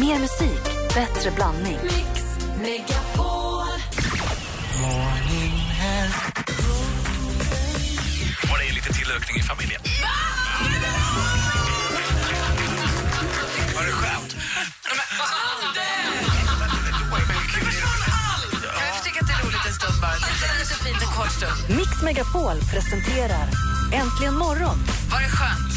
Mer musik, bättre blandning. Mix Megapol. Var det lite tillökning i familjen? Var det skönt? Mix Megapol presenterar Äntligen morgon Var det skönt?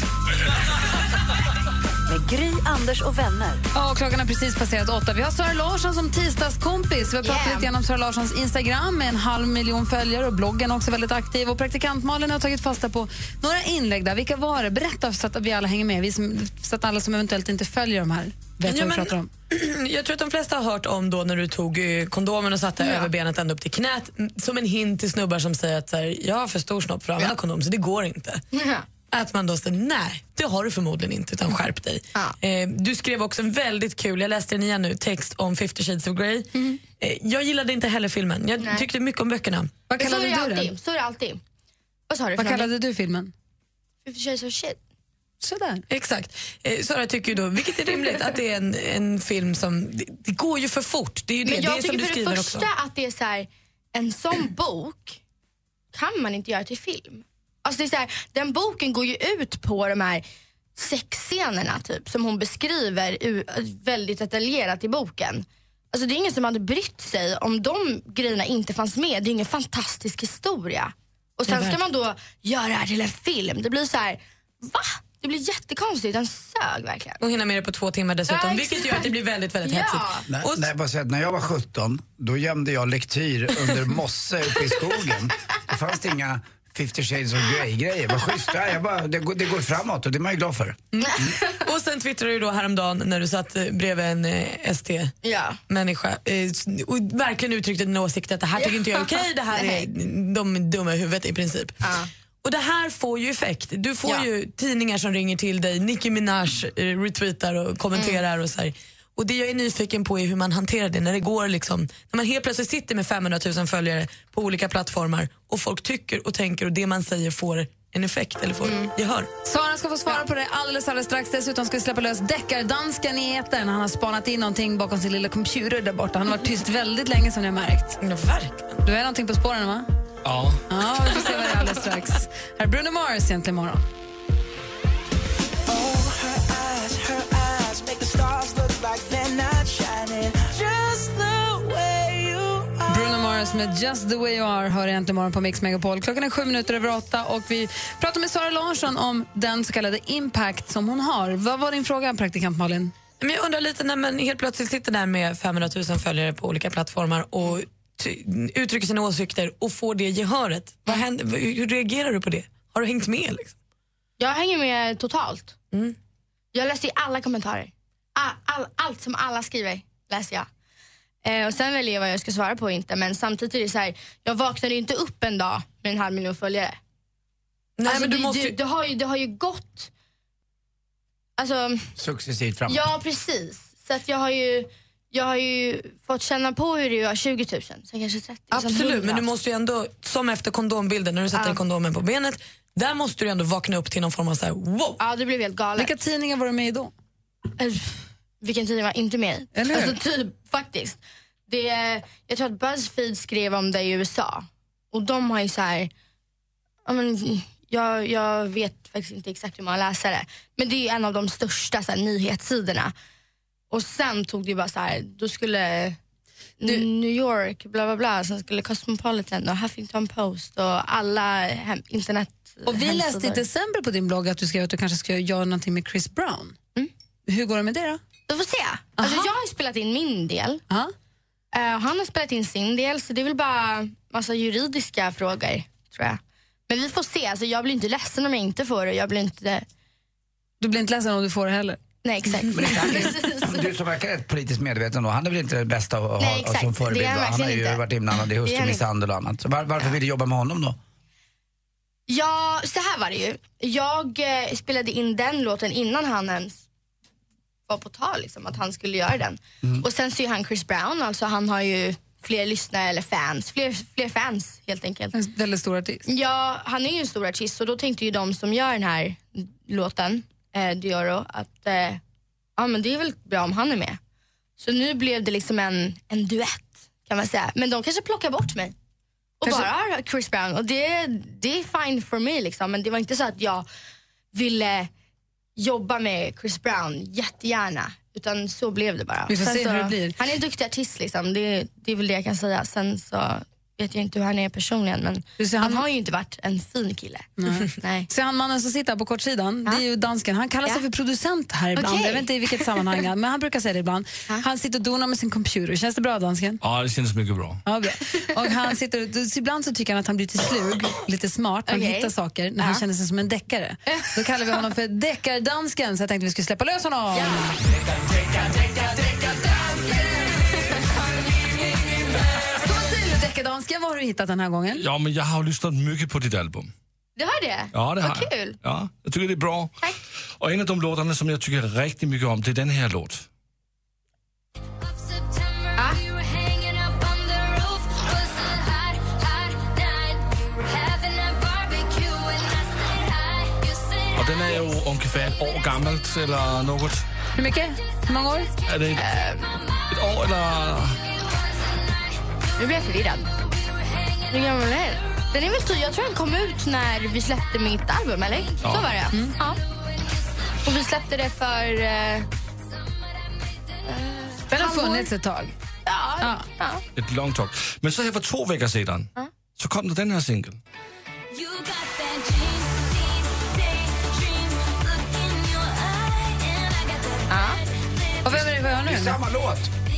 Med Gry, Anders och vänner. Ja, klockan har precis passerat åtta. Vi har Sara Larsson som tisdagskompis. Vi har pratat Yeah. lite grann om Sara Larssons Instagram med en halv miljon följare och bloggen också väldigt aktiv. Och praktikant Malin har tagit fasta på några inlägg där. Vilka var det? Berätta så att vi alla hänger med. Vi som, så att alla som eventuellt inte följer de här vet Ja, vad vi pratar om. Jag tror att de flesta har hört om då när du tog eh, kondomen och satte över benet ända upp till knät m, som en hint till snubbar som säger att så här, jag har för stor snopp för att använda kondom så det går inte. Att man då säger nej, det har du förmodligen inte utan skärp dig. Ja. Eh, du skrev också en väldigt kul, jag läste den igen nu, text om 50 shades of Grey. Eh, jag gillade inte heller filmen, jag Nej. tyckte mycket om böckerna. Vad är kallade det du den? alltid. Så är det alltid. Vad sa du Vad kallade du filmen? Fifty shades of shit. Sådär. Exakt. Eh, Sara tycker ju då, vilket är rimligt, att det är en, en film som, det, det går ju för fort. Det är ju det, Men det jag är som tycker för det första också. att det är så här, en sån bok kan man inte göra till film. Alltså det är så här, den boken går ju ut på de här sexscenerna typ, som hon beskriver väldigt detaljerat i boken. Alltså det är ingen som hade brytt sig om de grejerna inte fanns med. Det är ingen fantastisk historia. Och sen ska man då göra det här till en film. Det blir så här, va? Det blir jättekonstigt. Den sög verkligen. Och hinna med det på två timmar dessutom, Ja, vilket gör att det blir väldigt, väldigt Ja. hetsigt. Nej, Och- nej, bara säga när jag var 17, då gömde jag lektyr under mosse uppe i skogen. Det fanns inga 50 shades of Grey-grejer. Vad schysst. Ja, jag bara, det, går, det går framåt och det är man ju glad för. Och sen twittrade du då häromdagen när du satt bredvid en eh, ST-människa Ja. eh, och verkligen uttryckte din åsikt att det här tycker inte jag är okej, det här är de dumma i huvudet i princip. Ja. Och det här får ju effekt. Du får Ja. ju tidningar som ringer till dig, Nicki Minaj eh, retweetar och kommenterar och så här. Och det jag är nyfiken på är hur man hanterar det när det går liksom, när man helt plötsligt sitter med 500 000 följare på olika plattformar och folk tycker och tänker och det man säger får en effekt eller får gehör. Sara ska få svara på det alldeles, alldeles strax. Dessutom ska vi släppa lös deckardansken i etern. Han har spanat in någonting bakom sin lilla computer där borta. Han har varit tyst väldigt länge som ni har märkt. Ja, verkligen. Du är någonting på spåren va? Ja. Ja, vi får se vad det är alldeles strax. Här är Bruno Mars egentligen imorgon. Bruno Mars med Just the way you are hör egentligen imorgon på Mix Megapol. Klockan är sju minuter över åtta och vi pratar med Sara Larsson om den så kallade impact som hon har. Vad var din fråga, praktikant Malin? Men jag undrar lite när man helt plötsligt sitter där med 500 000 följare på olika plattformar och uttrycker sina åsikter och får det gehöret. Vad händer, hur hur reagerar du på det? Har du hängt med? Liksom? Jag hänger med totalt. Mm. Jag läser ju alla kommentarer. All, all, allt som alla skriver läser jag. Eh, och Sen väljer jag vad jag ska svara på och inte. Men samtidigt är det så här, jag vaknade ju inte upp en dag med en halv miljon följare. Nej, alltså, men du det, måste det, det, har ju, det har ju gått... Alltså, Successivt framåt. ja precis. Så att jag har ju... Jag har ju fått känna på hur det är att ha 20 000, sen kanske 30 sen Absolut, 100. men du måste ju ändå, som efter kondombilden, när du sätter Ja. en kondomen på benet, där måste du ändå vakna upp till någon form av så här, wow. Ja, det blev helt galet. Vilka tidningar var du med i då? Vilken tid jag var inte med. Eller hur? Alltså typ, faktiskt. Det, jag tror att Buzzfeed skrev om det i USA. Och de har ju så här... Ja, men, jag, jag vet faktiskt inte exakt hur man läser det. Men det är en av de största så här, nyhetssidorna. Och sen tog det ju bara så här, då skulle New York, bla bla bla, sen skulle Cosmopolitan och Huffington Post och alla hem, internet Och vi läste i december på din blogg att du skrev att du kanske ska göra någonting med Chris Brown. Hur går det med det då? Vi får se. Alltså, jag har ju spelat in min del. Ja. Eh, han har spelat in sin del, så det är väl bara massa juridiska frågor, tror jag. Men vi får se. Alltså, jag blir inte ledsen om jag inte får det. Jag blir inte... Du blir inte ledsen om du får det heller? Nej, exakt. Men du som verkar rätt politiskt medveten då, han är väl inte det bästa att ha, Nej, som Det är förebild? han? Han har ju inte. varit inblandad i hustrumisshandel och annat. Så var, varför vill du jobba med honom då? Ja, så här var det ju. Jag eh, spelade in den låten innan han ens var på tal, liksom, att han skulle göra den. Och sen så är han Chris Brown, alltså han har ju fler lyssnare eller fans, fler, fler fans helt enkelt. En väldigt stor artist. Ja, han är ju en stor artist och då tänkte ju de som gör den här låten, eh, Dioro, att eh, ja, men det är väl bra om han är med. Så nu blev det liksom en, en duett kan man säga. Men de kanske plockar bort mig. Och Kanske- bara har Chris Brown. Och det, det är fine for me liksom. Men det var inte så att jag ville jobba med Chris Brown jättegärna. Utan så blev det bara. Vi får Sen se så, hur det blir. Han är en duktig artist liksom. Det, det är väl det jag kan säga. Sen så vet jag inte hur han är personligen. Men han han- har ju inte varit en fin kille. Nej. Så han mannen som sitter här på kortsidan, det är ju dansken. Han kallar sig Ja. för producent här ibland. Okej. Jag vet inte i vilket sammanhang, men han brukar säga det ibland. Han sitter och donar med sin computer. Känns det bra, dansken? Ja, det känns mycket bra. Ja, bra. Och han sitter, och- så ibland så tycker han att han blir lite slug, lite smart. Han Okej. hittar saker när han känner sig som en deckare. Då kallar vi honom för deckardansken, så jag tänkte vi skulle släppa lös honom. Så deckardansken? Vad har du hittat den här gången? Ja, men jag har lyssnat mycket på ditt album. Du har det? Ja, det Vad har jag. kul. Ja, jag tycker det är bra. Tack. Och en av de låtarna som jag tycker riktigt mycket om, det är den här låt. Ah. Och den är ju ungefär ett år gammalt eller något. Hur mycket? Hur många år? Är det ett, ett år eller... Nu blir jag förvirrad. Hur gammal är den? Den är väl ty- jag tror den kom ut när vi släppte mitt album, eller? Ja. Så var det, ja. Och vi släppte det för... Eh, Den har funnits ett tag. ja, Ja. ja. Ett långt tag. Men så här för två veckor sedan så kom det den här singel. Och vem är det vi hör nu? Samma låt.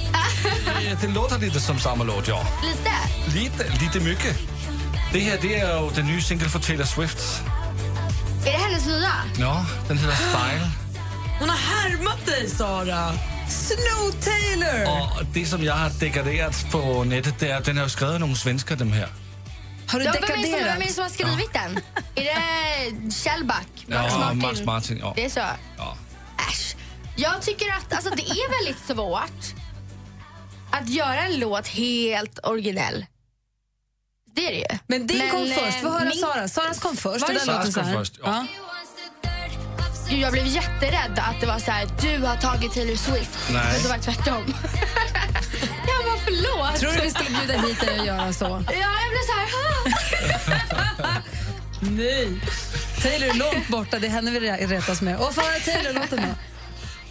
Ja, Det låter lite som samma låt, ja. Lite. Lite, lite mycket. Det här det är ju den nya singeln för Taylor Swift. Är det hennes nya? Ja, den heter Style. Hon har härmat dig, Sara. Snow Taylor! Och det som jag har degraderat på nätet det är att den har skrivit några svenskar de här. Har du Ja, vem, är det som, dekaderat? vem är det som har skrivit den? Är det Kjellback? Max Ja, Martin? Max Martin. Ja. Det är så? Ja. Äsch. Jag tycker att alltså, det är väldigt svårt att göra en låt helt originell. Det är det ju. Men din kom eh, först. Få höra min- Sara. Saras kom först. Var det Saras kom först, ja. Gud, jag blev jätterädd att det var så här, du har tagit Taylor Swift. Nej. Men det var tvärtom. jag bara, förlåt. Tror du vi skulle bjuda hit dig och göra så? Ja, jag blev så här. Nej. Taylor är långt borta. Det är henne vi re- retas med. Och få höra Taylor-låten då.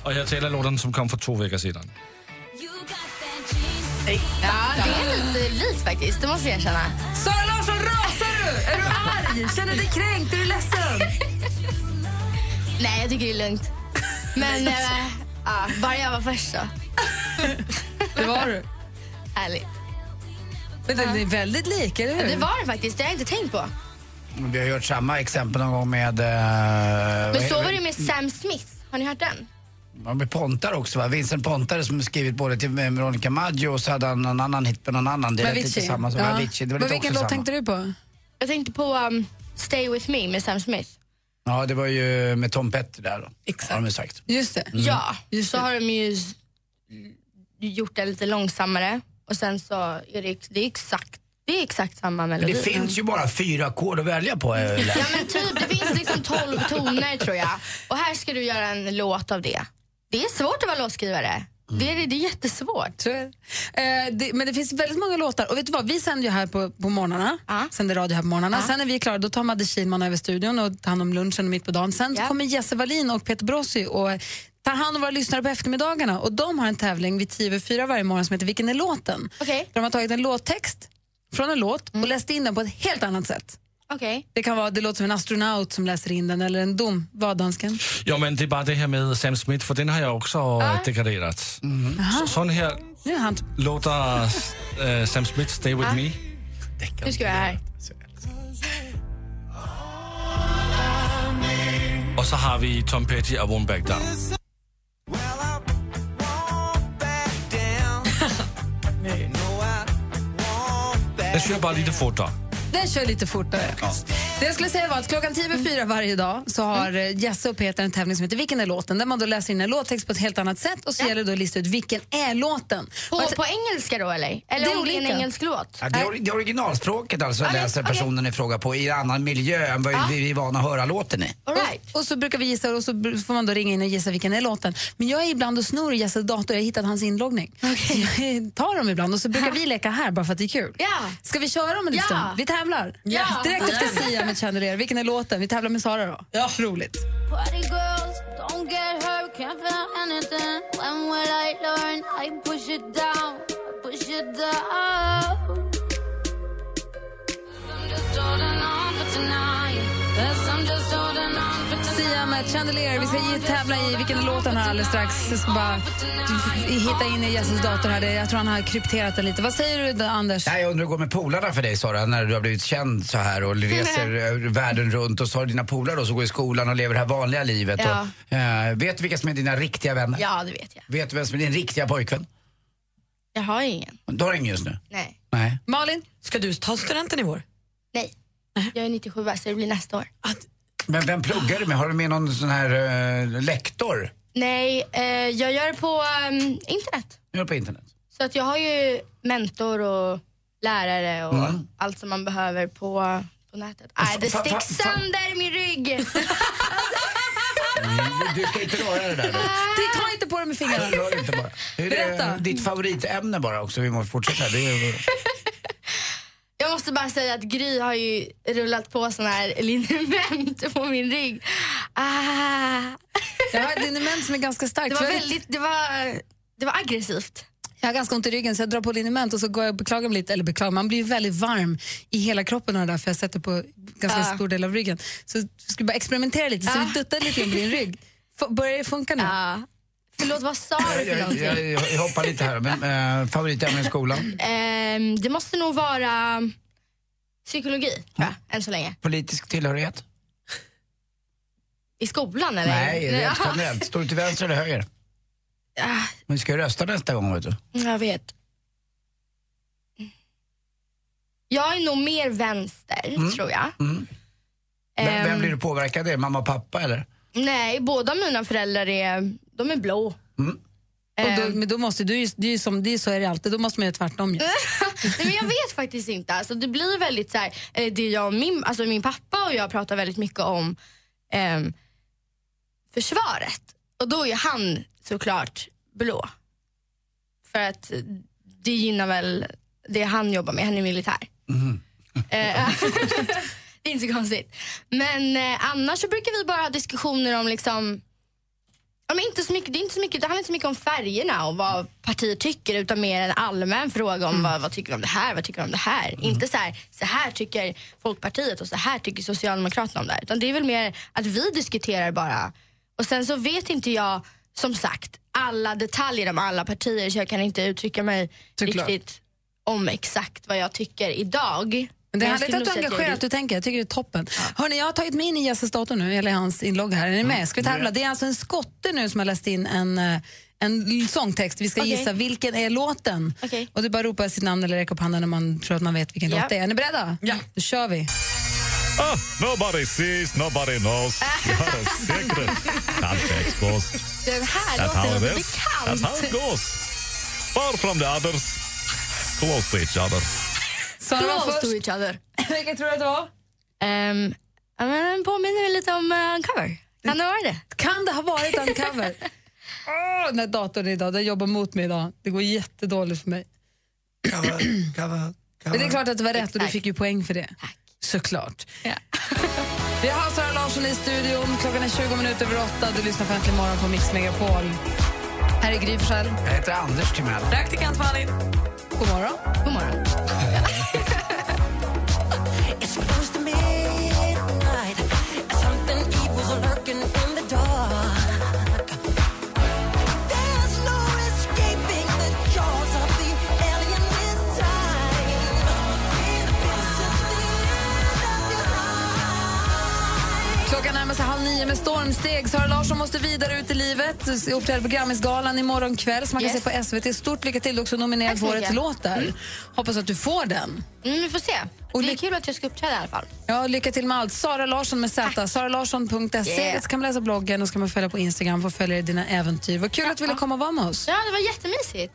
Och jag talar låten som kom för två veckor sedan. Ja, det är lite likt faktiskt, det måste jag erkänna. Sara Larsson, rasar du? Är du arg? Känner du dig kränkt? Är du ledsen? Nej, jag tycker det är lugnt. Men äh, ja, bara jag var först så. Det var du. Härligt. Men den är väldigt lik, eller hur? Det var det faktiskt, det har jag inte tänkt på. Vi har gjort samma exempel någon gång med... Uh, Men så var det med Sam Smith. Har ni hört den? Ja, med Pontar också va? Vincent Pontare som skrivit både till Veronica Maggio och så hade han någon annan hit med någon annan. Det lät lite samma som Ja. Avicii. Det var Men lite vilken låt samma. tänkte du på? Jag tänkte på um, Stay With Me med Sam Smith. Ja, det var ju med Tom Petty där då. Exakt. Har de sagt. Just det. Ja, Just så det. har de ju gjort det lite långsammare. Och sen så är det, det är exakt, det är exakt samma melodi. det finns ju bara fyra ackord att välja på. läst. Ja men typ, det finns liksom 12 toner tror jag. Och här ska du göra en låt av det. Det är svårt att vara låtskrivare. Det, är, det är jättesvårt. Eh, det, men det finns väldigt många låtar. Och vet du vad, vi sänder ju här på, på morgnarna. Ja. Sänder radio här på morgnarna. Sen när vi är klara, då tar Madde Kihlman över studion och tar hand om lunchen mitt på dagen. Sen Ja. kommer Jesse Wallin och Peter Brossi och tar hand om våra lyssnare på eftermiddagarna. Och de har en tävling vid 10 över 4 varje morgon som heter Vilken är låten? Okej. De har tagit en låttext från en låt och läst in den på ett helt annat sätt. Okej. Det kan vara, det låter som en astronaut som läser in den eller en dom. Vad dansken? Ja, men det är bara det här med Sam Smith, för den har jag också ah. degraderat. Så, sån här Nu han låter äh, Sam Smith Stay With Me. Nu ska vi här. Och så har vi Tom Petty I Won't Back Down. Den kör bara lite fortare. Den kör lite fortare. Det jag skulle säga var att klockan tio över fyra varje dag så har mm. Jesse och Peter en tävling som heter Vilken är låten? Där man då läser in en låttext på ett helt annat sätt och så gäller det då att lista ut vilken är låten. På, Och att- på engelska då eller? Eller Det är är en olika. engelsk låt? Ja, det, är, det är originalspråket alltså Okej, läser personen i fråga på i en annan miljö än vad vi är vana att höra låten i. All right. Och så brukar vi gissa och så får man då ringa in och gissa vilken är låten. Men jag är ibland och snor i Jesses dator, jag har hittat hans inloggning. Så jag tar dem ibland och så brukar vi leka här bara för att det är kul. Ja. Ska vi köra om en Ja. stund? Vi tävlar. Ja. Direkt efter Sia med Chandelier. Vilken är låten? Vi tävlar med Sara då. Ja. Roligt. Down. I'm just holding on Sia med Chandelier. Vi ska ge, tävla i vilken är låten här alldeles strax. Jag ska bara hitta in i Jesses dator här. Det- Jag tror han har krypterat den lite. Vad säger du Anders? Nej, jag undrar hur det går med polarna för dig Sara, när du har blivit känd så här och reser eh, världen runt och så har dina polare då som går i skolan och lever det här vanliga livet. Ja. Och, eh, vet du vilka som är dina riktiga vänner? Ja, det vet jag. Vet du vem som är din riktiga pojkvän? Jag har ingen. Du har ingen just nu? Nej. Nej. Malin? Ska du ta studenten i vår? Nej. Jag är 97 så det blir nästa år. Men vem pluggar du med? Har du med någon sån här eh, lektor? Nej, eh, jag gör det på ehm, internet. Gör på internet? Så att jag har ju mentor och lärare och Mm. allt som man behöver på, på nätet. Nej, det fa- fa- sticks sönder i min rygg. Du ska inte röra det där nu. Det- Ta inte på dig med fingrarna. Rör inte bara. Hur är Berätta. det, ditt favoritämne bara också, vi måste fortsätta. Det är, Jag måste bara säga att Gry har ju rullat på sån här liniment på min rygg. Ah. Jag har ett liniment som är ganska starkt. Det var väldigt, det var, det var aggressivt. Jag har ganska ont i ryggen så jag drar på liniment och så går jag och beklagar mig lite. Eller beklagar, man blir väldigt varm i hela kroppen av det där för jag sätter på ganska Ja. stor del av ryggen. Så jag skulle bara experimentera lite så Ja. vi duttar lite in på din rygg. F- börjar det funka nu? Ja. Förlåt, vad sa du för jag, jag, jag, jag hoppar lite här. Men, eh, favoritämne i skolan? Ehm, det måste nog vara psykologi, tror jag, än så länge. Politisk tillhörighet? I skolan eller? Nej, rent generellt. Står du till vänster eller höger? Ah, Men vi ska ju rösta nästa gång, vet du. Jag vet. Jag är nog mer vänster, tror jag. Mm. Vem, Ehm, vem blir du påverkad av? Mamma och pappa eller? Nej, båda mina föräldrar är, de är blå. Mm. Och då, Ehm, men då måste du, det är ju som, det är, så är det alltid, då måste man göra tvärtom ju. Nej, men jag vet faktiskt inte. Alltså, det blir väldigt så här, eh, det jag och min, alltså min pappa och jag pratar väldigt mycket om ehm, försvaret. Och då är han såklart blå. För att eh, det gynnar väl det han jobbar med, han är militär. Eh, det är inte så konstigt. Men eh, annars så brukar vi bara ha diskussioner om liksom Ja, men inte så mycket, det, är inte så mycket, det handlar inte så mycket om färgerna och vad partier tycker utan mer en allmän fråga om vad, vad tycker du om det här, vad tycker du om det här. Inte så här, så här tycker Folkpartiet och så här tycker Socialdemokraterna om det här. Utan det är väl mer att vi diskuterar bara. Och sen så vet inte jag, som sagt, alla detaljer om alla partier så jag kan inte uttrycka mig Såklart. riktigt om exakt vad jag tycker idag. Men det är härligt att du engagerad, att du tänker. Jag tycker det är toppen. Hörni, jag har tagit mig in i Jesses dator nu, eller hans inlogg här. Är ni med? Ska vi tävla? Det är alltså en skotte nu som har läst in en, eh, en sångtext. Vi ska Okej. gissa vilken är låten. Okej. Och du bara ropar sitt namn eller räcker upp handen när man tror att man vet vilken Ja. låt det är. Är ni beredda? Ja. Då kör vi. Ah, nobody sees, nobody knows. You're a secret. Can't expose. Den här That's how låten it låter is. That's how it bekant. goes. Far from the others, close to each other. Sara var Close to först. each other. Vilken tror du att det var? Um, ja, men den påminner mig lite om uh, Uncover. Kan det vara det? Kan det ha varit Uncover? Åh, den här datorn idag, den jobbar mot mig idag. Det går jättedåligt för mig. Cover, cover, Men det är klart att det var rätt och du fick ju poäng för det. Tack. Såklart. Ja. Vi har Sara Larsson i studion. Klockan är 20 minuter över åtta. Du lyssnar på Äntligen morgon på Mix Megapol. Här är Gry Forssell. Jag heter Anders Timell. Praktikant Malin. God morgon. God morgon. Med Storm stormsteg. Sara Larsson måste vidare ut i livet. Uppträder på Grammisgalan imorgon kväll som man Yes. kan se på SVT. Stort lycka till. Du är också nominerad för årets låt där. Hoppas att du får den. Mm, vi får se. Och det är kul att jag ska uppträda i alla fall. Ja, lycka till med allt. Sara Larsson med Z. saralarsson.se. Yeah. Så kan man läsa bloggen och så kan man följa på Instagram och följa dina äventyr. Vad kul att du ville komma och vara med oss. Ja, det var jättemysigt.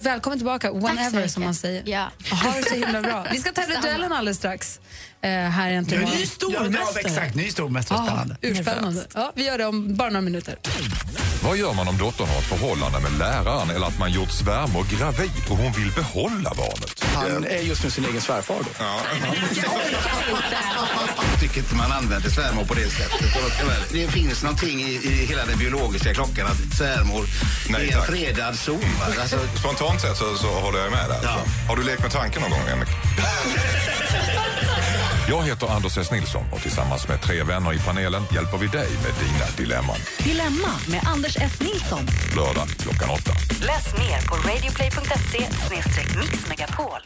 Välkommen tillbaka, whenever som man säger. Ja. Ha det så himla bra. Vi ska tävla i duellen alldeles strax. Eh, här äntligen. Ny stormästare. Ja, exakt, ny stormästare. Spännande. urspännande. Ja, vi gör det om bara några minuter. Vad gör man om dottern har ett förhållande med läraren eller att man gjort svärmor gravid och hon vill behålla barnet? Han är just nu sin egen svärfar då. Ja. Jag tycker inte man använder svärmor på det sättet. Det finns någonting i, i hela den biologiska klockan att svärmor Nej, är en tack. fredad zon. Alltså, Spontant sett så, så håller jag med där. Ja. Har du lekt med tanken någon gång, Henrik? Jag heter Anders S. Nilsson och tillsammans med tre vänner i panelen hjälper vi dig med dina dilemman. Dilemma med Anders S. Nilsson. Lördag klockan åtta. Läs mer på radioplay.se mixmegapol.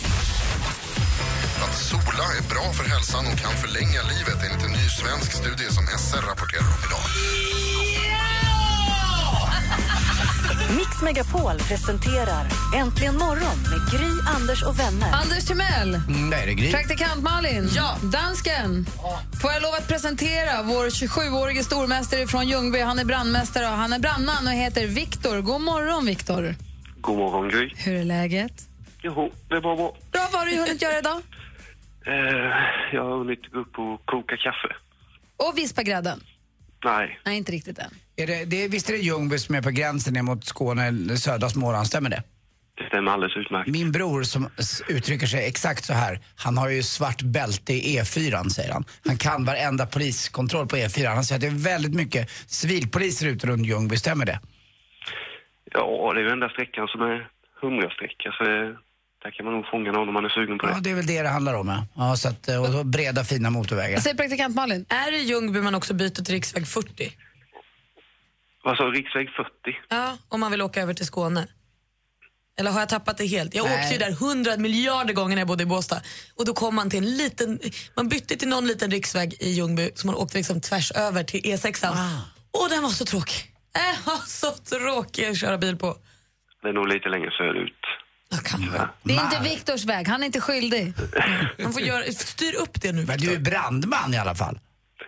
Att sola är bra för hälsan och kan förlänga livet enligt en ny svensk studie som SR rapporterar om idag. Mix Megapol presenterar Äntligen morgon med Gry, Anders och vänner. Anders Timell, Mm, där är det Gry. praktikant Malin, ja. dansken. Får jag lov att presentera vår 27-årige stormästare från Ljungby. Han är brandmästare och han är brandman och heter Viktor. God morgon, Viktor. God morgon, Gry. Hur är läget? Jo, det är bara bra. Bra, vad har du hunnit göra idag? Eh, jag har hunnit gå upp och koka kaffe. Och vispa grädden? Nej, Nej, inte riktigt än. Är det, det, är- visst är det Ljungby som är på gränsen ner mot Skåne, södra Småland, stämmer det? det stämmer alldeles utmärkt. Min bror som uttrycker sig exakt så här, han har ju svart bälte i E4 säger han. Han kan varenda poliskontroll på E4. Han säger att det är väldigt mycket civilpoliser ute runt Ljungby, stämmer det? Ja, det är ju enda sträckan som är hundrasträcka, så det, där kan man nog fånga någon om man är sugen på det. Ja, det är väl det det handlar om ja. ja så att, och så breda fina motorvägar. Säger praktikant Malin? Är det Ljungby man också byter till riksväg 40? Vad sa riksväg 40? Ja, om man vill åka över till Skåne. Eller har jag tappat det helt? Jag Nej. åkte ju där hundra miljarder gånger när jag bodde i Båstad. Och då kom man till en liten, man bytte till någon liten riksväg i Ljungby så man åkte liksom tvärs över till E6. Och den var så tråkig. Den var så tråkig att köra bil på. Det är nog lite längre söderut. Ja. Det är inte Viktors väg, han är inte skyldig. Man får göra, styr upp det nu Men du är brandman i alla fall.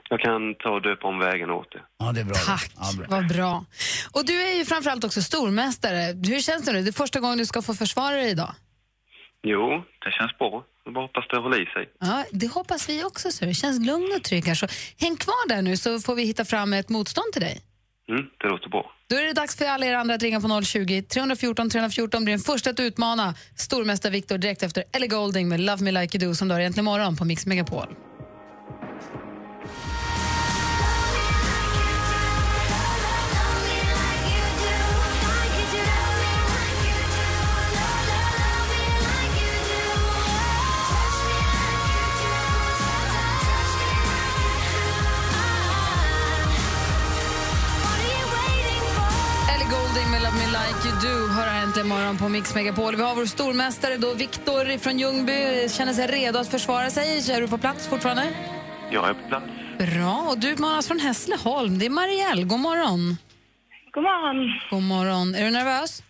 Jag kan ta och döpa om vägen åt det. Ja, det är bra. Tack, Ja, bra. vad bra. Och du är ju framförallt också stormästare. Hur känns det nu? Det är första gången du ska få försvara dig idag. Jo, det känns bra. Jag bara hoppas det håller i sig. Ja, det hoppas vi också, så det känns lugn och trygg här. Så häng kvar där nu så får vi hitta fram ett motstånd till dig. Mm, det låter bra. Då är det dags för alla er andra att ringa på 020 314 314. blir den första att utmana stormästare Viktor direkt efter Ellie Golding med Love Me Like You Do som du har egentligen morgon på Mix Megapol. Äntligen morgon på Mix Megapol. Vi har vår stormästare då, Viktor från Ljungby, känner sig redo att försvara sig. Är du på plats fortfarande? Jag är på plats. Bra. Och du utmanas från Hässleholm. Det är Marielle. God morgon. God morgon. God morgon. Är du nervös?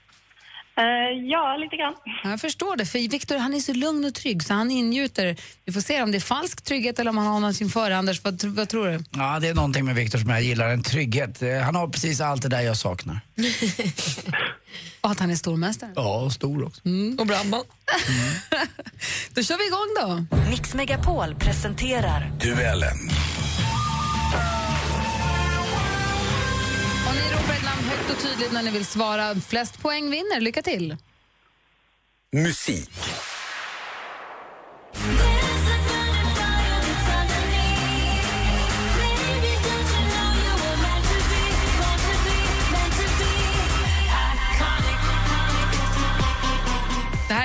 Eh, ja, lite grann. Ja, Jag förstår det, för Viktor han är så lugn och trygg så han ingjuter. Vi får se om det är falsk trygghet eller om han har någonting för Anders. Vad, vad tror du? Ja, det är någonting med Viktor som jag gillar, en trygghet. Eh, Han har precis allt det där jag saknar. Och att han är stormästare. Ja, och stor också. Och brandman. då kör vi igång då. Mix Megapol presenterar Duellen. Och ni ropar ett namn högt och tydligt när ni vill svara. Flest poäng vinner. Lycka till. Musik.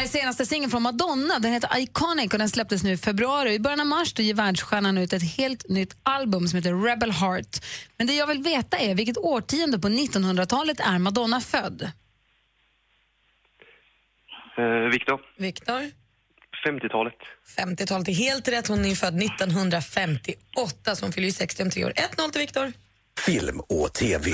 Senaste singeln från Madonna. Den heter Iconic och den släpptes nu i februari. I början av mars då ger världsstjärnan ut ett helt nytt album som heter Rebel Heart. Men det jag vill veta är vilket årtionde på 1900-talet är Madonna född? Eh, Viktor, Viktor? 50-talet. 50-talet är helt rätt. Hon är född 1958 så hon fyller ju 60 om tre år. 1-0 till Viktor. film och tv.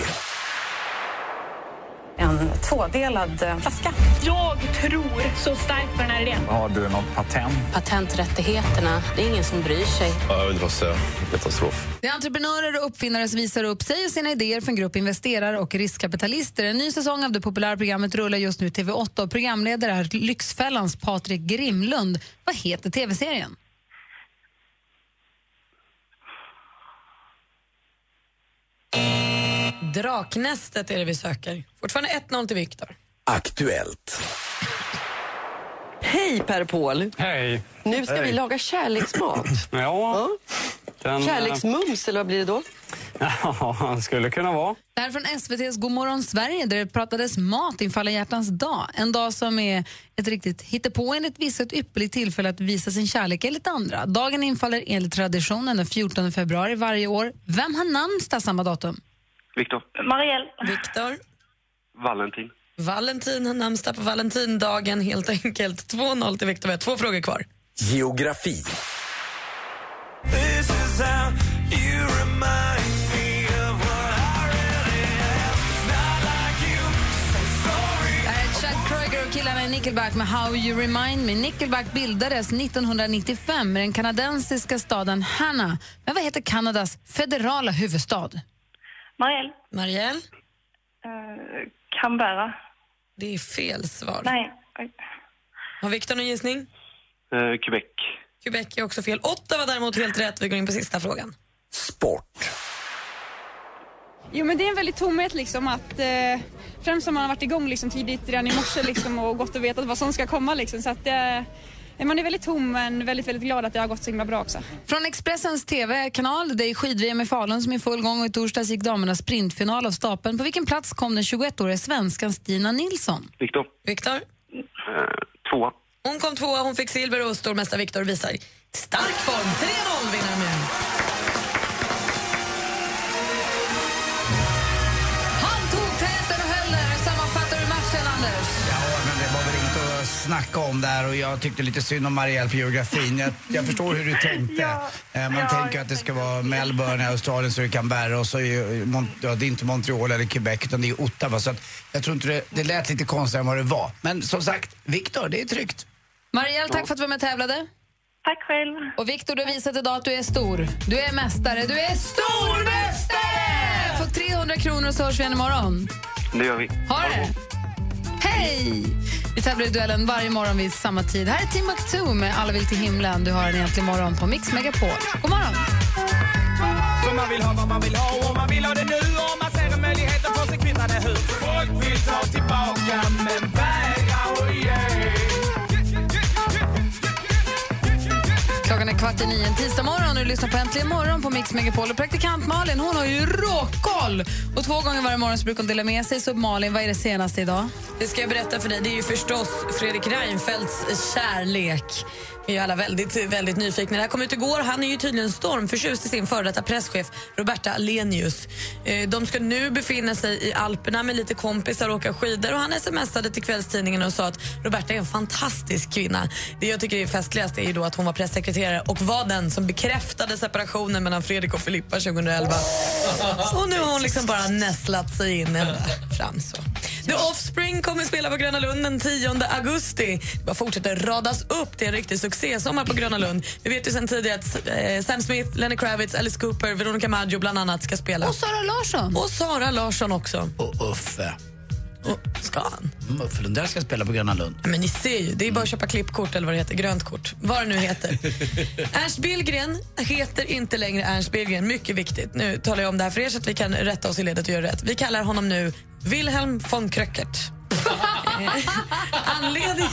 En tvådelad eh, flaska. Jag tror så starkt på den här idén. Har du något patent? Patenträttigheterna, det är ingen som bryr sig. Jag vill säga katastrof. Det är entreprenörer och uppfinnare som visar upp sig och sina idéer för en grupp investerare och riskkapitalister. En ny säsong av det populära programmet rullar just nu i TV8 och programledare är Lyxfällans Patrik Grimlund. Vad heter tv-serien? Draknästet är det vi söker. Fortfarande 1-0 till Viktor. Aktuellt. Hej Per Paul. Hej. Nu ska Hej. vi laga kärleksmat. Ja. Den, eh, Kärleksmums, eller vad blir det då? Ja, skulle kunna vara. Det här är från SVTs Godmorgon Sverige där det pratades mat inför alla hjärtans dag. En dag som är ett riktigt hittepå enligt vissa ett ypperligt tillfälle att visa sin kärlek enligt andra. Dagen infaller enligt traditionen den 14 februari varje år. Vem har namnsdag samma datum? Viktor. Marielle. Viktor. Valentin. Valentin har namnsdag på valentindagen helt enkelt. 2-0 till Viktor. Vi har två frågor kvar. Geografi. Killarna i Nickelback med How You Remind Me. Nickelback bildades 1995 i den kanadensiska staden Hanna. Men vad heter Kanadas federala huvudstad? Marielle. Marielle? Uh, Canberra. Det är fel svar. Nej. oj. Har Viktor någon gissning? Eh, Quebec. Quebec är också fel. Åtta var däremot helt rätt. Vi går in på sista frågan. Jo men det är en väldigt tomhet liksom att eh, främst om man har varit igång liksom tidigt redan i morse liksom och gått och vetat vad som ska komma liksom så att eh, man är väldigt tom men väldigt väldigt glad att det har gått så himla bra också. Från Expressens TV-kanal, det är skid-VM i Falun som är i full gång och i torsdags gick damernas sprintfinal av stapeln. På vilken plats kom den 21-åriga svenskan Stina Nilsson? Viktor. Viktor? Eh, tvåa. Hon kom tvåa, hon fick silver och stormästare Viktor visar stark form. 3-0 vinner de snacka om där och jag tyckte lite synd om Marielle på geografin. Jag, jag förstår hur du tänkte. Eh, Man tänker att det ska vara Melbourne i Australien så det kan bära och så är ja, det är inte Montreal eller Quebec utan det är Ottawa. Så att jag tror inte det, det lät lite konstigare än vad det var. Men som sagt, Viktor, det är tryggt. Marielle, tack för att du var med och tävlade. Tack själv. Och Viktor, du har visat idag att du är stor. Du är mästare. Du är stormästare! Får 300 kronor och så hörs vi igen imorgon. Det gör vi. Ha det! Hej! Vi tävlar i duellen varje morgon vid samma tid. Här är Timbuktu med Alla vill till himlen. Du har en egentlig morgon på Mix Megapol. God morgon! För man vill ha vad man vill ha och man vill ha det nu och man ser en möjlighet att få sig kvittade hur Folk vill ta tillbaka men vägrar Klockan är kvart i nio en tisdag morgon och du lyssnar på Äntligen morgon på Mix Megapol. Och praktikant Malin hon har ju råkoll! Och två gånger varje morgon så brukar hon dela med sig. Så Malin, vad är det senaste idag? Det ska jag berätta för dig. Det är ju förstås Fredrik Reinfeldts kärlek. Vi är alla väldigt, väldigt nyfikna. Det här kom ut igår. Han är ju tydligen stormförtjust i sin före detta presschef Roberta Alenius. Eh, de ska nu befinna sig i Alperna med lite kompisar och åka skidor. Och han smsade till kvällstidningen och sa att Roberta är en fantastisk kvinna. Det jag tycker är festligast är ju då att hon var pressekreterare och var den som bekräftade separationen mellan Fredrik och Filippa 2011. Och nu har hon liksom bara nästlat sig in ända fram. Så. The Offspring kommer spela på Gröna Lund den 10 augusti. Det bara fortsätter radas upp. Det är en riktig succé succésommar på Gröna Lund. Vi vet ju sen tidigare att eh, Sam Smith, Lenny Kravitz, Alice Cooper, Veronica Maggio bland annat ska spela. Och Sara Larsson. Och Sara Larsson också. Och Uffe. ska han? Mm, Uffe Lundell ska spela på Gröna Lund. Men ni ser ju, det är bara att köpa klippkort eller vad det heter, grönt kort. Vad det nu heter. Ernst Billgren heter inte längre Ernst Billgren. Mycket viktigt. Nu talar jag om det här för er så att vi kan rätta oss i ledet och göra rätt. Vi kallar honom nu Wilhelm von Kröckert. Anledning,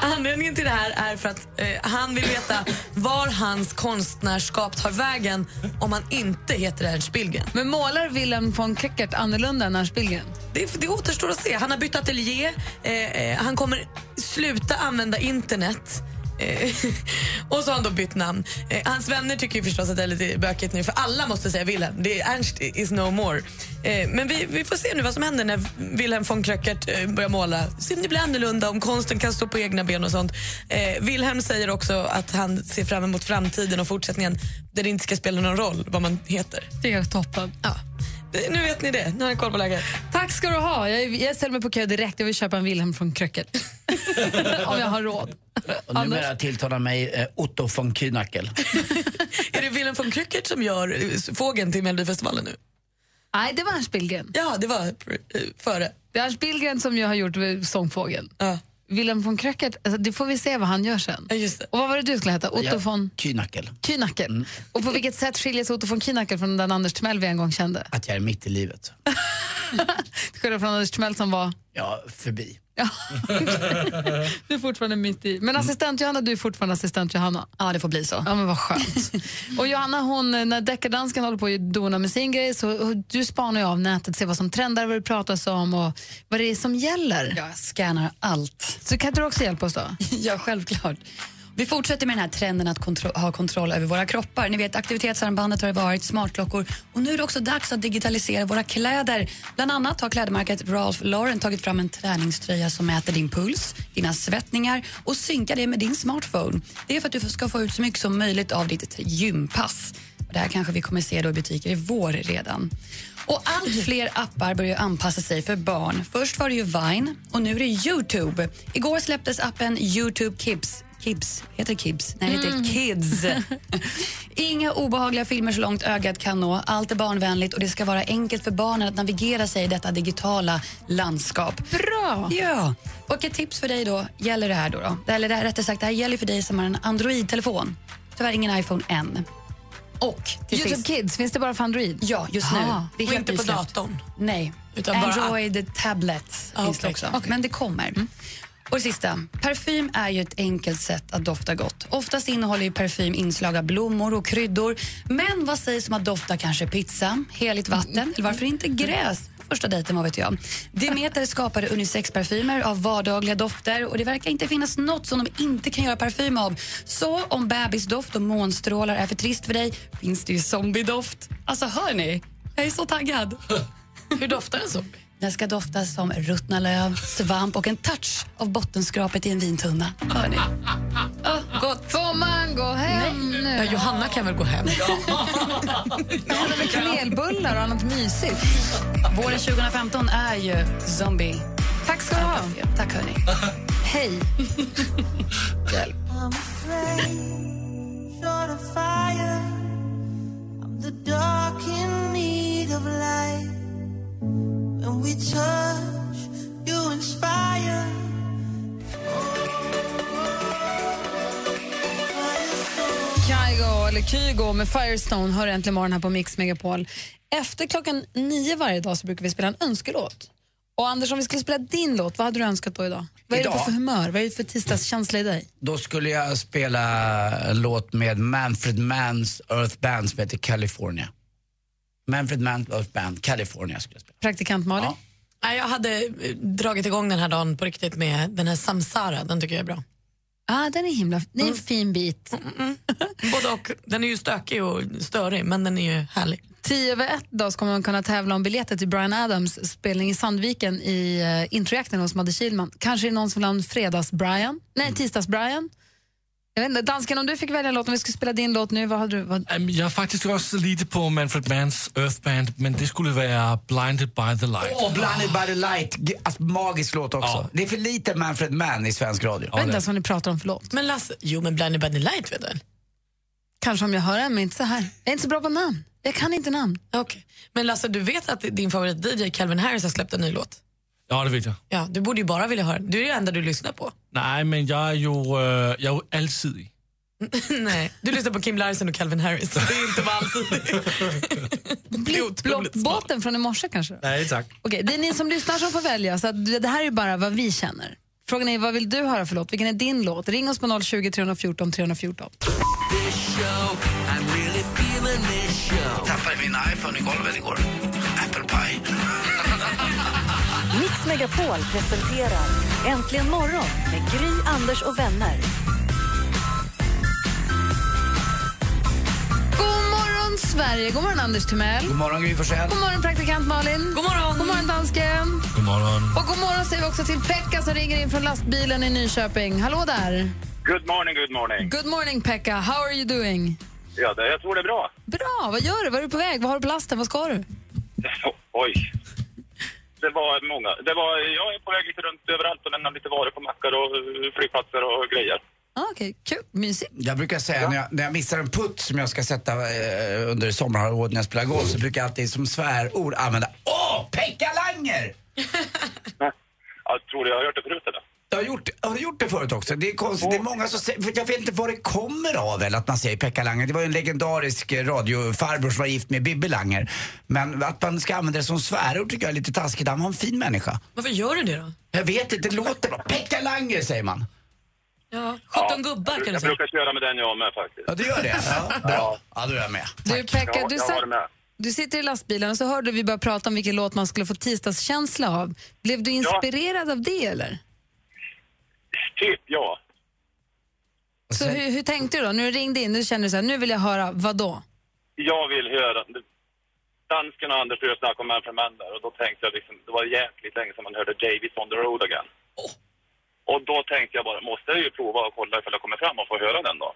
anledningen till det här är för att eh, han vill veta var hans konstnärskap tar vägen om han inte heter Ernst Billgren. Men målar Wilhelm von Keckert annorlunda än Ernst Billgren? Det, det återstår att se. Han har bytt ateljé. Eh, eh, han kommer sluta använda internet. Eh, och så har han då bytt namn. Eh, hans vänner tycker ju förstås att det är lite bökigt nu för alla måste säga Wilhelm. Det är Ernst is no more. Eh, men vi, vi får se nu vad som händer när Wilhelm von Kröckert börjar måla. Se om det blir annorlunda, om konsten kan stå på egna ben och sånt. Wilhelm säger också att han ser fram emot framtiden och fortsättningen där det inte ska spela någon roll vad man heter. Det är toppen. Ja. Nu vet ni det. Nu har jag koll på läget. Tack ska du ha. Jag, jag ställer mig på kö direkt. Jag vill köpa en Wilhelm från Kröcket. Om jag har råd. Och numera tilltalar mig eh, Otto von Kühnackel. Är det Willem von Krückert som gör eh, fågeln till Melodifestivalen nu? Nej, det var Ernst Billgren. Ja, det var eh, före. Det är Ernst Billgren som ju har gjort Sångfågeln. Ja. Wilhelm von Kröckert, alltså, det får vi se vad han gör sen. Ja, just det. Och vad var det du skulle heta? Otto Ja, von Kühnackel. Kühnackel. Och på vilket sätt skiljer sig Otto von Kühnackel från den Anders Timell vi en gång kände? Att jag är mitt i livet. Till skillnad från Anders Timell som var... Ja, förbi. Ja. du är fortfarande mitt i. Men assistent Johanna, du är fortfarande assistent Johanna. Ja, det får bli så. Ja, men vad skönt. och Johanna, hon, när deckardansken håller på att dona med sin grej så du spanar ju av nätet, ser vad som trendar, vad det pratas om och vad det är som gäller. Jag scannar allt. Så kan inte du också hjälpa oss då? ja, självklart. Vi fortsätter med den här trenden att kontro- ha kontroll över våra kroppar. Ni vet, aktivitetsarmbandet har det varit, smartklockor och nu är det också dags att digitalisera våra kläder. Bland annat har klädmärket Ralph Lauren tagit fram en träningströja som mäter din puls, dina svettningar och synkar det med din smartphone. Det är för att du ska få ut så mycket som möjligt av ditt gympass. Det här kanske vi kommer se då i butiker i vår redan. Och allt fler appar börjar anpassa sig för barn. Först var det ju Vine och nu är det Youtube. Igår släpptes appen Youtube Kids. Kids, heter det Kids? Nej, det heter Mm. Kids. Inga obehagliga filmer så långt ögat kan nå. Allt är barnvänligt och det ska vara enkelt för barnen att navigera sig i detta digitala landskap. Bra! Ja. Och ett tips för dig då gäller det här då. då. Eller det här, rättare sagt, det här gäller för dig som har en Android-telefon. Tyvärr ingen iPhone än. Och Youtube sist, Kids, finns det bara för Android? Ja, just nu. Ah. Det är Och inte på datorn? Nej, Utan bara Android Tablet Ah, finns det okej, också. okej. Men det kommer. Och det sista, parfym är ju ett enkelt sätt att dofta gott. Oftast innehåller ju parfym inslag av blommor och kryddor. Men vad sägs om att dofta kanske pizza, heligt vatten eller varför inte gräs? Första dejten, vad vet jag. Demeter skapade unisexparfymer av vardagliga dofter och det verkar inte finnas något som de inte kan göra parfym av. Så om bebisdoft och månstrålar är för trist för dig finns det ju zombiedoft. Alltså hör ni? Jag är så taggad. Hur doftar en zombie? Den ska dofta som ruttna löv, svamp och en touch av bottenskrapet i en vintunna. Hör ni? Oh, gott. Får man gå hem nu? Ja, Johanna kan väl gå hem? Händer med kanelbullar och annat mysigt. Våren 2015 är ju zombie. Tack ska du ha. Tack hörni. Hej. Hjälp. Kygo, eller Kygo med Firestone hör äntligen morgon här på Mix Megapol. Efter klockan nio varje dag så brukar vi spela en önskelåt. Och Anders, om vi skulle spela din låt, vad hade du önskat då idag? Vad är det Idag? för humör? Vad är det för tisdagskänsla i dig? Då skulle jag spela en låt med Manfred Manns Earth Band som heter California. Manfred Manns Earth Band, California skulle jag spela. Praktikant Malin? Ja. Nej, jag hade eh, dragit igång den här dagen på riktigt med den här Samsara. Den tycker jag är bra. Ah, den är himla... Det är en fin bit. Både och. Den är ju stökig och störig, men den är ju härlig. Tio över ett dag så kommer man kunna tävla om biljetter till Brian Adams spelning i Sandviken i uh, introjakten hos Madde Kihlman. Kanske är det någon som vill ha en fredags-Brian? Nej, tisdags-Brian? Jag vet inte, dansken, om du fick välja en låt, om vi skulle spela din låt nu, vad hade du... Vad... Jag är faktiskt också lite på Manfred Manns Earth Band, men det skulle vara Blinded by the Light. Åh, Blinded by the Light, alltså, magisk låt också. Det är för lite Manfred Mann i svensk radio. Jag vet inte ens vad ni pratar om för låt. Men Lasse, jo men Blinded by the Light vet du Kanske om jag hör den, men inte så här. Jag är inte så bra på namn. Jag kan inte namn. Okej. Men Lasse, du vet att din favorit-DJ Calvin Harris har släppt en ny låt? Ja, det vet jag. Ja, du borde ju bara vilja höra. Du är det enda du lyssnar på. Nej, men jag är ju, øh, jag är ju allsidig. Nej, du lyssnar på Kim Larsen och Calvin Harris. Det är inte bara allsidigt. Blockbåten från i morse kanske? Nej, tack. Okej, det är ni som lyssnar som får välja, så att det här är bara vad vi känner. Frågan är vad vill du höra för låt? Vilken är din låt? Ring oss på 020 314 314. Tappade min iPhone i golvet igår. Apple Pie. Megapol presenterar Äntligen morgon med Gry, Anders och vänner. God morgon Sverige! God morgon Anders Timell. God morgon Gry Forssell. God morgon praktikant Malin. God morgon. God morgon dansken. God morgon. Och god morgon säger vi också till Pekka som ringer in från lastbilen i Nyköping. Hallå där! Good morning, good morning. Good morning Pekka, how are you doing? Ja, det, jag tror det är bra. Bra, vad gör du? Var är du på väg? Vad har du på lasten? Vad ska du? Oj. Det var många. Det var, jag är på väg lite runt överallt och lämnar lite varor på mackar och eh, flygplatser och grejer. Ah, Okej, kul. Mysigt. Jag brukar säga när, jag, när jag missar en putt som jag ska sätta eh, under sommarhalvåret när jag spelar golf så brukar jag alltid som svärord använda Åh, Pekka Langer! Jag tror jag har hört det förut eller? Jag har, gjort, har du gjort det förut också? Det är konstigt. Det är många som säger, för jag vet inte vad det kommer av eller att man säger Pekka Langer. Det var ju en legendarisk eh, radiofarbror som var gift med Bibi Langer. Men att man ska använda det som svärord tycker jag är lite taskigt. Han var en fin människa. Varför gör du det då? Jag vet inte, det låter bra. Pekka Langer säger man. Ja, 17 gubbar kan du Jag säga. brukar köra med den jag med faktiskt. Ja, du gör det? Ja, bra. Ja, då är jag med. Du, Pekka, Ja, du, jag sa- med. du sitter i lastbilen och så hörde vi börja prata om vilken låt man skulle få tisdagskänsla av. Blev du inspirerad av det eller? Typ, ja. Så hur, hur tänkte du då? När du ringde in, nu kände du så här, nu vill jag höra, vad då? Jag vill höra... Dansken och Anders började snacka om Man from Man där och då tänkte jag liksom, det var jäkligt länge sedan man hörde Davis on the road again. Och då tänkte jag bara, måste jag ju prova och kolla ifall jag kommer fram och får höra den då.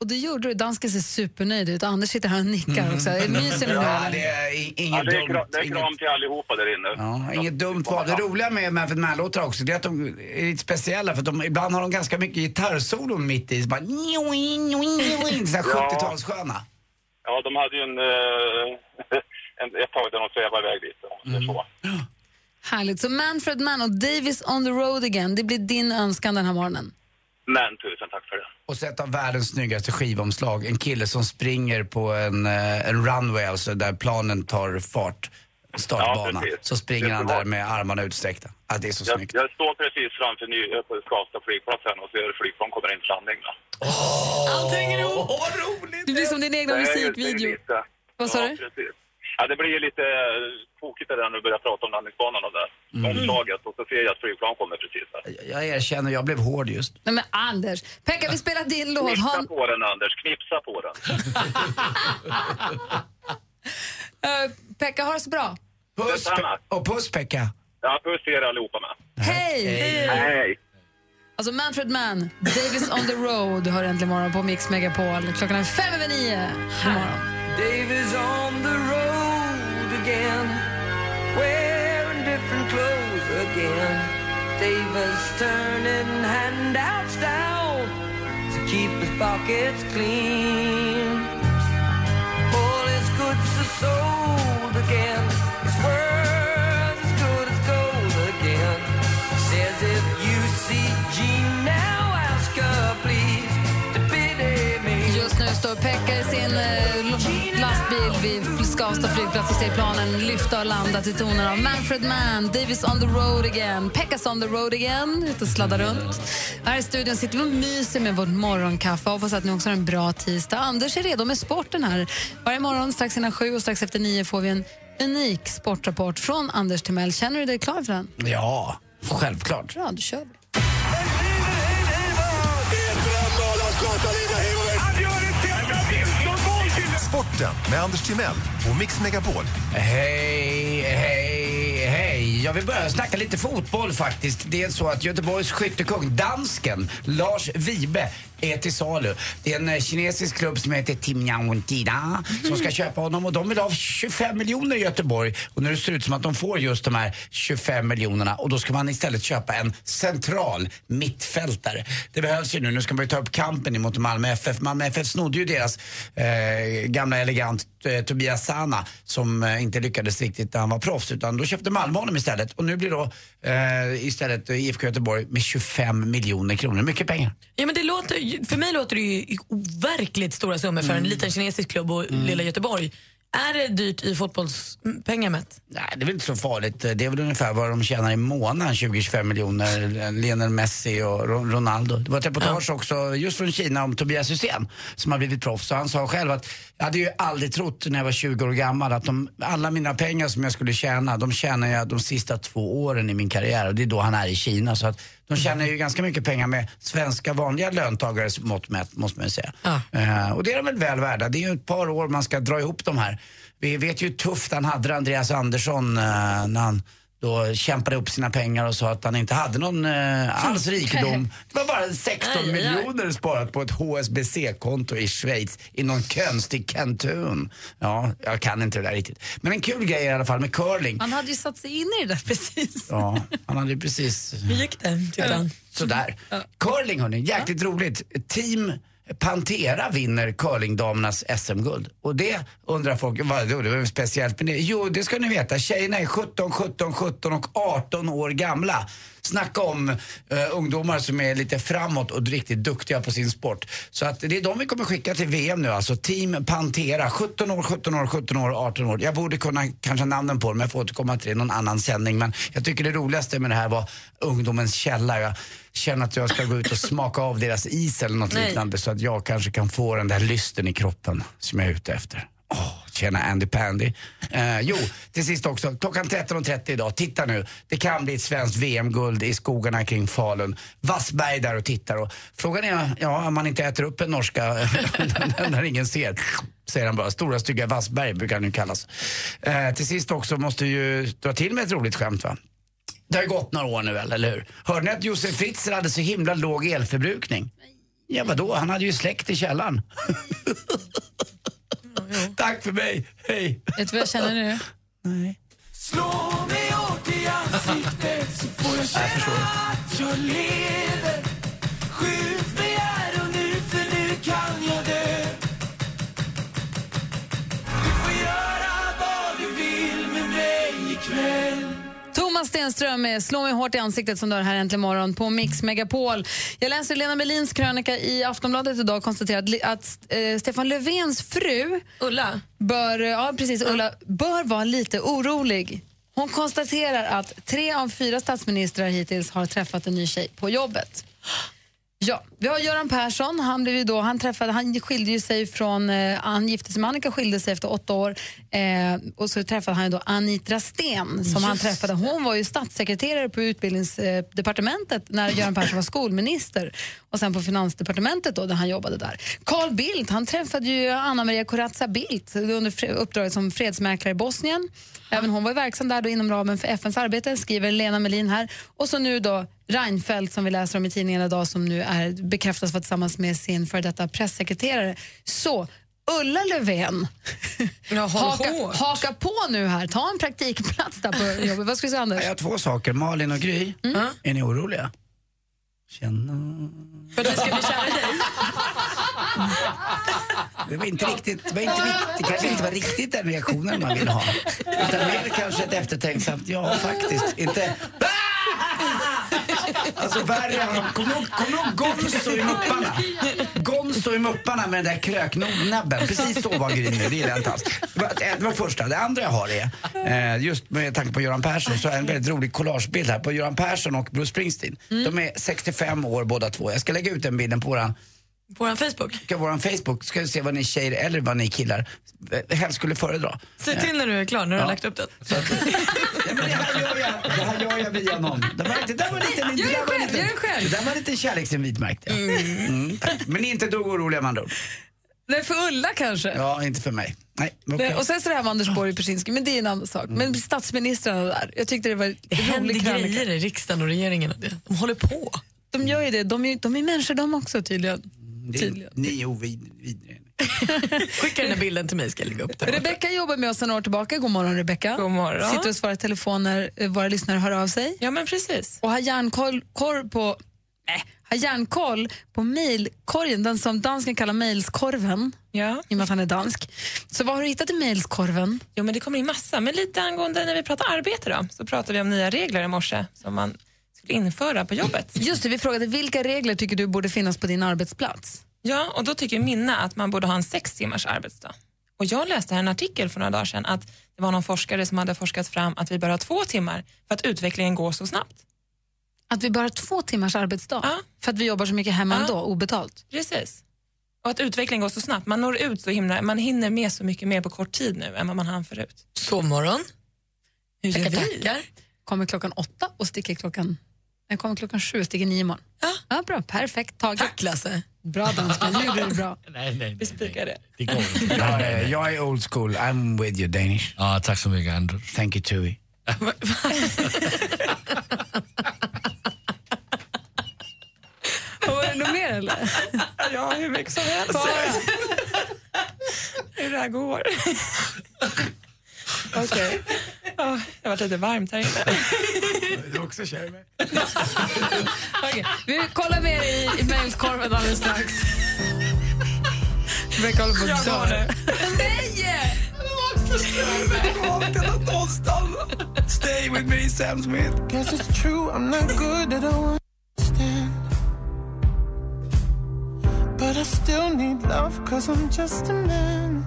Och det gjorde du. Dansken ser supernöjd ut och Anders sitter här och nickar också. Myser ni nu Ja, det är i- Ja, inget det, är dumt. kram, det är kram till allihopa där inne. Ja, inget dumt val. Det roliga med Manfred Mann-låtar också, det är att de är lite speciella för att de, ibland har de ganska mycket gitarrsolon mitt i. Så bara njoing, njoing, njoing, så här Ja. 70-talssköna. Ja, de hade ju en, eh, en, ett tag där de svävade iväg lite. om det är så. Härligt. Så Manfred Mann och Davis on the road again, det blir din önskan den här morgonen. Men tusen tack för det. Och så ett av världens snyggaste skivomslag. En kille som springer på en, eh, en runway, alltså där planen tar fart. Startbana. precis. så springer är han där med armarna utsträckta. Ja, det är så Jag, snyggt. jag står precis framför ny, eh, på Skavsta flygplats här och ser flygplan kommer in till landning. då. Allt hänger ihop! Vad roligt! Det blir som din egna är- är musikvideo. Vad sa ja, du? Precis. Ja, det blir lite eh, tokigt det där när du börjar prata om landningsbanan och det. Mm. Omslaget och så ser jag att flygplan kommer precis där. Jag erkänner, jag blev hård just. Nej men Anders, Pekka vi spelar din låt. Knipsa en, på den Anders, knipsa på den. uh, Pekka, ha det så bra. Puss, Pe- och puss Pekka. Ja, puss till er allihopa med. Hej! Hej! Alltså Manfred Mann, Davis on the road, hör äntligen morgon på Mix Megapol. Klockan är fem över nio. God morgon. Davis on the road again, wearing different clothes again. Davis turning handouts down to keep his pockets clean. All his goods are sold again. His world's as good as gold again. Says if you see Jean now, ask her please. Just nu står Pekka i sin eh, lastbil vid Skavsta flygplats och ser planen lyfta och landa till tonen av Manfred Mann, Davis on the road again, Pekkas on the road again, ute och sladdar runt. Här i studion sitter vi och myser med vårt morgonkaffe. Hoppas att ni också har en bra tisdag. Anders är redo med sporten här. Varje morgon strax innan sju och strax efter nio får vi en unik sportrapport från Anders Timell. Känner du dig klar för den? Ja, självklart. Bra, då kör vi. Sporten med Anders Timell och Mix Megapol. Hej, hej, hej. Jag vill börja snacka lite fotboll faktiskt. Det är så att Göteborgs skyttekung, dansken Lars Vibe, är till salu. Det är en eh, kinesisk klubb som heter Timnyaontida som ska köpa honom och de vill ha 25 miljoner i Göteborg. Och nu ser det ut som att de får just de här 25 miljonerna och då ska man istället köpa en central mittfältare. Det behövs ju nu. Nu ska man ju ta upp kampen emot Malmö FF. Malmö FF snodde ju deras eh, gamla elegant eh, Tobias Sana som eh, inte lyckades riktigt när han var proffs utan då köpte Malmö honom istället och nu blir då eh, istället IFK Göteborg med 25 miljoner kronor. Mycket pengar. Ja, men det låter, för mig låter det ju overkligt stora summor för en liten kinesisk klubb och lilla Göteborg. Är det dyrt i fotbollspengar mätt? Nej, det är väl inte så farligt. Det är väl ungefär vad de tjänar i månaden, 20-25 miljoner. Lionel Messi och Ro- Ronaldo. Det var ett reportage också just från Kina om Tobias Hysén som har blivit proffs. Han sa själv att jag hade ju aldrig trott när jag var 20 år gammal att de, alla mina pengar som jag skulle tjäna, de tjänar jag de sista två åren i min karriär. Och det är då han är i Kina. Så att de tjänar ju ganska mycket pengar med svenska vanliga löntagares mått mätt, måste man ju säga. Eh, och det är de väl väl värda. Det är ju ett par år man ska dra ihop de här. Vi vet ju hur tufft han hade Andreas Andersson, eh, när han då kämpade upp sina pengar och sa att han inte hade någon eh, alls rikedom. Det var bara 16 Aj, aj, miljoner sparat på ett HSBC-konto i Schweiz i någon konstig kanton. Ja, jag kan inte det där riktigt. Men en kul grej i alla fall med curling. Han hade ju satt sig in i det där precis. Ja, han hade ju precis... Hur gick det, tyckte han? Sådär. Curling hörni, jäkligt roligt. Team Pantera vinner curlingdamernas SM-guld. Och det undrar folk, vad det var speciellt med det? Jo, det ska ni veta. Tjejerna är 17, 17, 17 och 18 år gamla. Snacka om eh, ungdomar som är lite framåt och riktigt duktiga på sin sport. Så att det är de vi kommer skicka till VM nu alltså. Team Pantera, 17 år, 17 år, 17 år, 18 år. Jag borde kunna kanske namnen på dem, jag får återkomma till det i någon annan sändning. Men jag tycker det roligaste med det här var ungdomens källa. Jag känner att jag ska gå ut och smaka av deras is eller något Nej. liknande så att jag kanske kan få den där lysten i kroppen som jag är ute efter. Oh, tjena Andy Pandy. Eh, jo, till sist också, klockan 13.30 idag, titta nu. Det kan bli ett svenskt VM-guld i skogarna kring Falun. Wassberg där och tittar och frågan är, ja, om man inte äter upp en norska när ingen ser. Säger han bara. Stora stygga Wassberg brukar han ju kallas. Eh, till sist också måste ju dra till med ett roligt skämt va. Det har ju gått några år nu väl, eller hur? Hörde ni att Josef Fritzl hade så himla låg elförbrukning? Ja, vadå? Han hade ju släkt i källaren. Tack för mig, hej! Vet du vad jag känner nu? Slå mig hårt i ansiktet så får jag känna att jag lever. Skjut mig här och nu för nu kan jag dö Thomas Stenström med Slå mig hårt i ansiktet som du har här äntligen morgon på Mix Megapol. Jag läste Lena Melins krönika i Aftonbladet idag och konstaterar att, att eh, Stefan Löfvens fru Ulla? bör, ja, precis, Ulla, bör vara lite orolig. Hon konstaterar att tre av fyra statsministrar hittills har träffat en ny tjej på jobbet. Ja, vi har Göran Persson. Han, blev då, han, träffade, han skilde sig från... Eh, han gifte sig med Annika skilde sig efter åtta år. Eh, och så träffade han då Anitra Sten som han Just träffade. Hon var ju statssekreterare på utbildningsdepartementet när Göran Persson var skolminister och sen på finansdepartementet då, där han jobbade där. Carl Bildt han träffade ju Anna Maria Corazza Bildt under uppdraget som fredsmäklare i Bosnien. Även hon var verksam där då inom ramen för FNs arbete, skriver Lena Melin här. Och så nu då Reinfeldt som vi läser om i tidningen idag som nu är bekräftas vara tillsammans med sin före detta pressekreterare. Så Ulla Löfven, haka, hårt. haka på nu här. Ta en praktikplats där på jobbet. Vad ska du säga Anders? Jag har två saker. Malin och Gry, är ni oroliga? Känna... För att vi ska bli kära i dig? Det var inte riktigt, det var inte riktigt, det kanske inte var riktigt den reaktionen man ville ha. Utan mer kanske ett eftertänksamt, ja faktiskt, inte Alltså värre än, kommer du ihåg- ihåg Gonzo i Mupparna? Gonzo i Mupparna med den där kröknäbben, precis så var Gry nu, det gillar jag inte alls. Det var, första. Det andra jag har är, eh, just med tanke på Göran Persson, så är en väldigt rolig collagebild här på Göran Persson och Bruce Springsteen. De är 65 år båda två. Jag ska lägga ut den bilden på våran vår Facebook? på vår Facebook ska vi se vad ni tjejer eller vad ni killar eh, helst skulle föredra. Säg till när du är klar, när du Ja. har lagt upp den. Ja, men det, här gör jag, det här gör jag via någon. Det, var, det där var lite, det Gör det själv, lite, gör det själv. Det där var lite kärleksinvit märkte jag. Mm, tack. Men ni är inte ett dugg oroliga med andra ord. Nej, för Ulla kanske. Ja, inte för mig. Nej. Nej, och sen så det här med Anders Borg och Peczynski, men det är en annan sak. Men statsministrarna där, jag tyckte det var Det händer grejer i riksdagen och regeringen. De håller på. De gör ju det, de är, de är människor de också tydligen. Det är, ni är ovidriga. Skicka den här bilden till mig ska jag lägga upp den. Rebecka jobbar med oss sedan år tillbaka. God morgon Rebecka. God morgon. Sitter och svarar telefoner eh, våra lyssnare hör av sig. Ja men precis. Och har järnkoll koll på, äh, har järnkoll på mejlkorgen, den som dansken kallar mejlskorven. Ja. I och med att han är dansk. Så vad har du hittat i mejlskorven? Jo, men det kommer in massa. Men lite angående när vi pratar arbete då, så pratade vi om nya regler i morse som man skulle införa på jobbet. Just det, vi frågade vilka regler tycker du borde finnas på din arbetsplats? Ja, och då tycker Minna att man borde ha en sex timmars arbetsdag. Och jag läste här en artikel för några dagar sedan att det var någon forskare som hade forskat fram att vi bör ha två timmar för att utvecklingen går så snabbt. Att vi bara har två timmars arbetsdag? För att vi jobbar så mycket hemma Ja. ändå, obetalt? Precis. Och att utvecklingen går så snabbt. Man når ut så himla, man hinner med så mycket mer på kort tid nu än vad man hann förut. Sovmorgon. Hur gör Tackar, vi? tackar. Kommer klockan åtta och sticker klockan... Jag kommer klockan sju och sticker nio imorgon. Ja. ja bra, perfekt. Taget. Tack Lasse. Bra dansken, du gjorde det bra. Nej, nej, Vi spikar det. det går inte. Jag är old school. I'm with you Danish. Ja, tack så mycket Anders. Thank you Tui. Var det något mer eller? Ja, hur mycket som helst. hur det här går. Okej. Ja, det har varit lite varmt här inne. Du också kär mig. Okej, Vi kollar mer i, i mejlskorven alldeles strax. Rebecca håller på Jag att dö. Nej! Stay with me Sam Smith. Guess it's true, I'm not good at all. Understand. But I still need love, cause I'm just a man.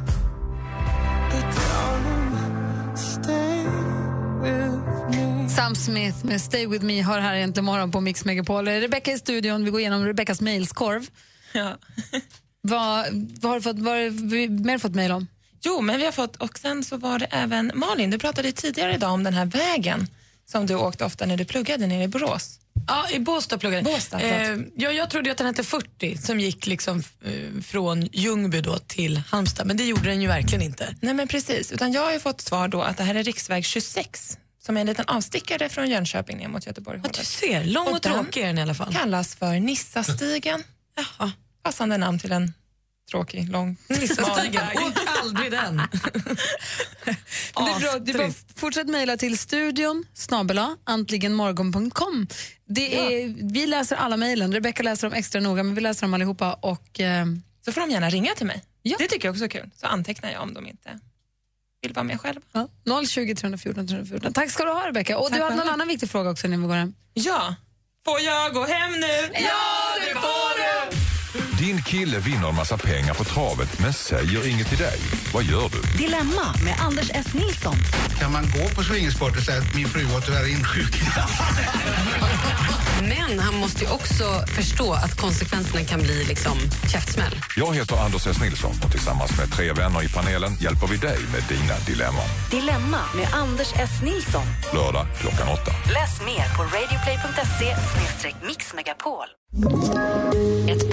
Sam Smith med Stay With Me har här egentligen morgon på Mix Megapol. Rebecca i studion, vi går igenom Rebeccas mejlskorv. Ja. Vad, vad har du fått, vad har mer fått mejl om? Jo, men vi har fått, och sen så var det även Malin, du pratade tidigare idag om den här vägen som du åkte ofta när du pluggade nere i Borås. Ja, i Båstad pluggade Båstad, eh, ja, Jag trodde att den hette 40 som gick liksom eh, från Ljungby då till Halmstad, men det gjorde den ju verkligen inte. Nej men precis, utan jag har ju fått svar då att det här är riksväg 26 som är en liten avstickare från Jönköping ner mot Göteborg. Ja, du ser, lång och, den tråkig är den i alla fall. kallas för Nissastigen. Jaha. Passande namn till en tråkig, lång, Nissastigen, åk aldrig den. Det är bra. Du bara fortsätt mejla till studion snabela antligenmorgon.com. Det är, Vi läser alla mejlen. Rebecca läser dem extra noga, men vi läser dem allihopa. Och, eh, Så får de gärna ringa till mig. Det tycker jag också är kul. Så antecknar jag om de inte vill vara med själva. ja, 020 314 314. Tack ska du ha, Rebecca. Och Tack du har någon själva. annan viktig fråga också när vi går hem. Ja, får jag gå hem nu? Ja! Din kille vinner en massa pengar på travet men säger inget till dig. Vad gör du? Dilemma med Anders S. Nilsson. Kan man gå på swingersport och säga att min fru var tyvärr insjuknad? Men han måste ju också förstå att konsekvenserna kan bli liksom käftsmäll. Jag heter Anders S. Nilsson och tillsammans med tre vänner i panelen hjälper vi dig med dina dilemman. Dilemma med Anders S. Nilsson. Lördag klockan åtta. Läs mer på radioplay.se mixmegapol. Ett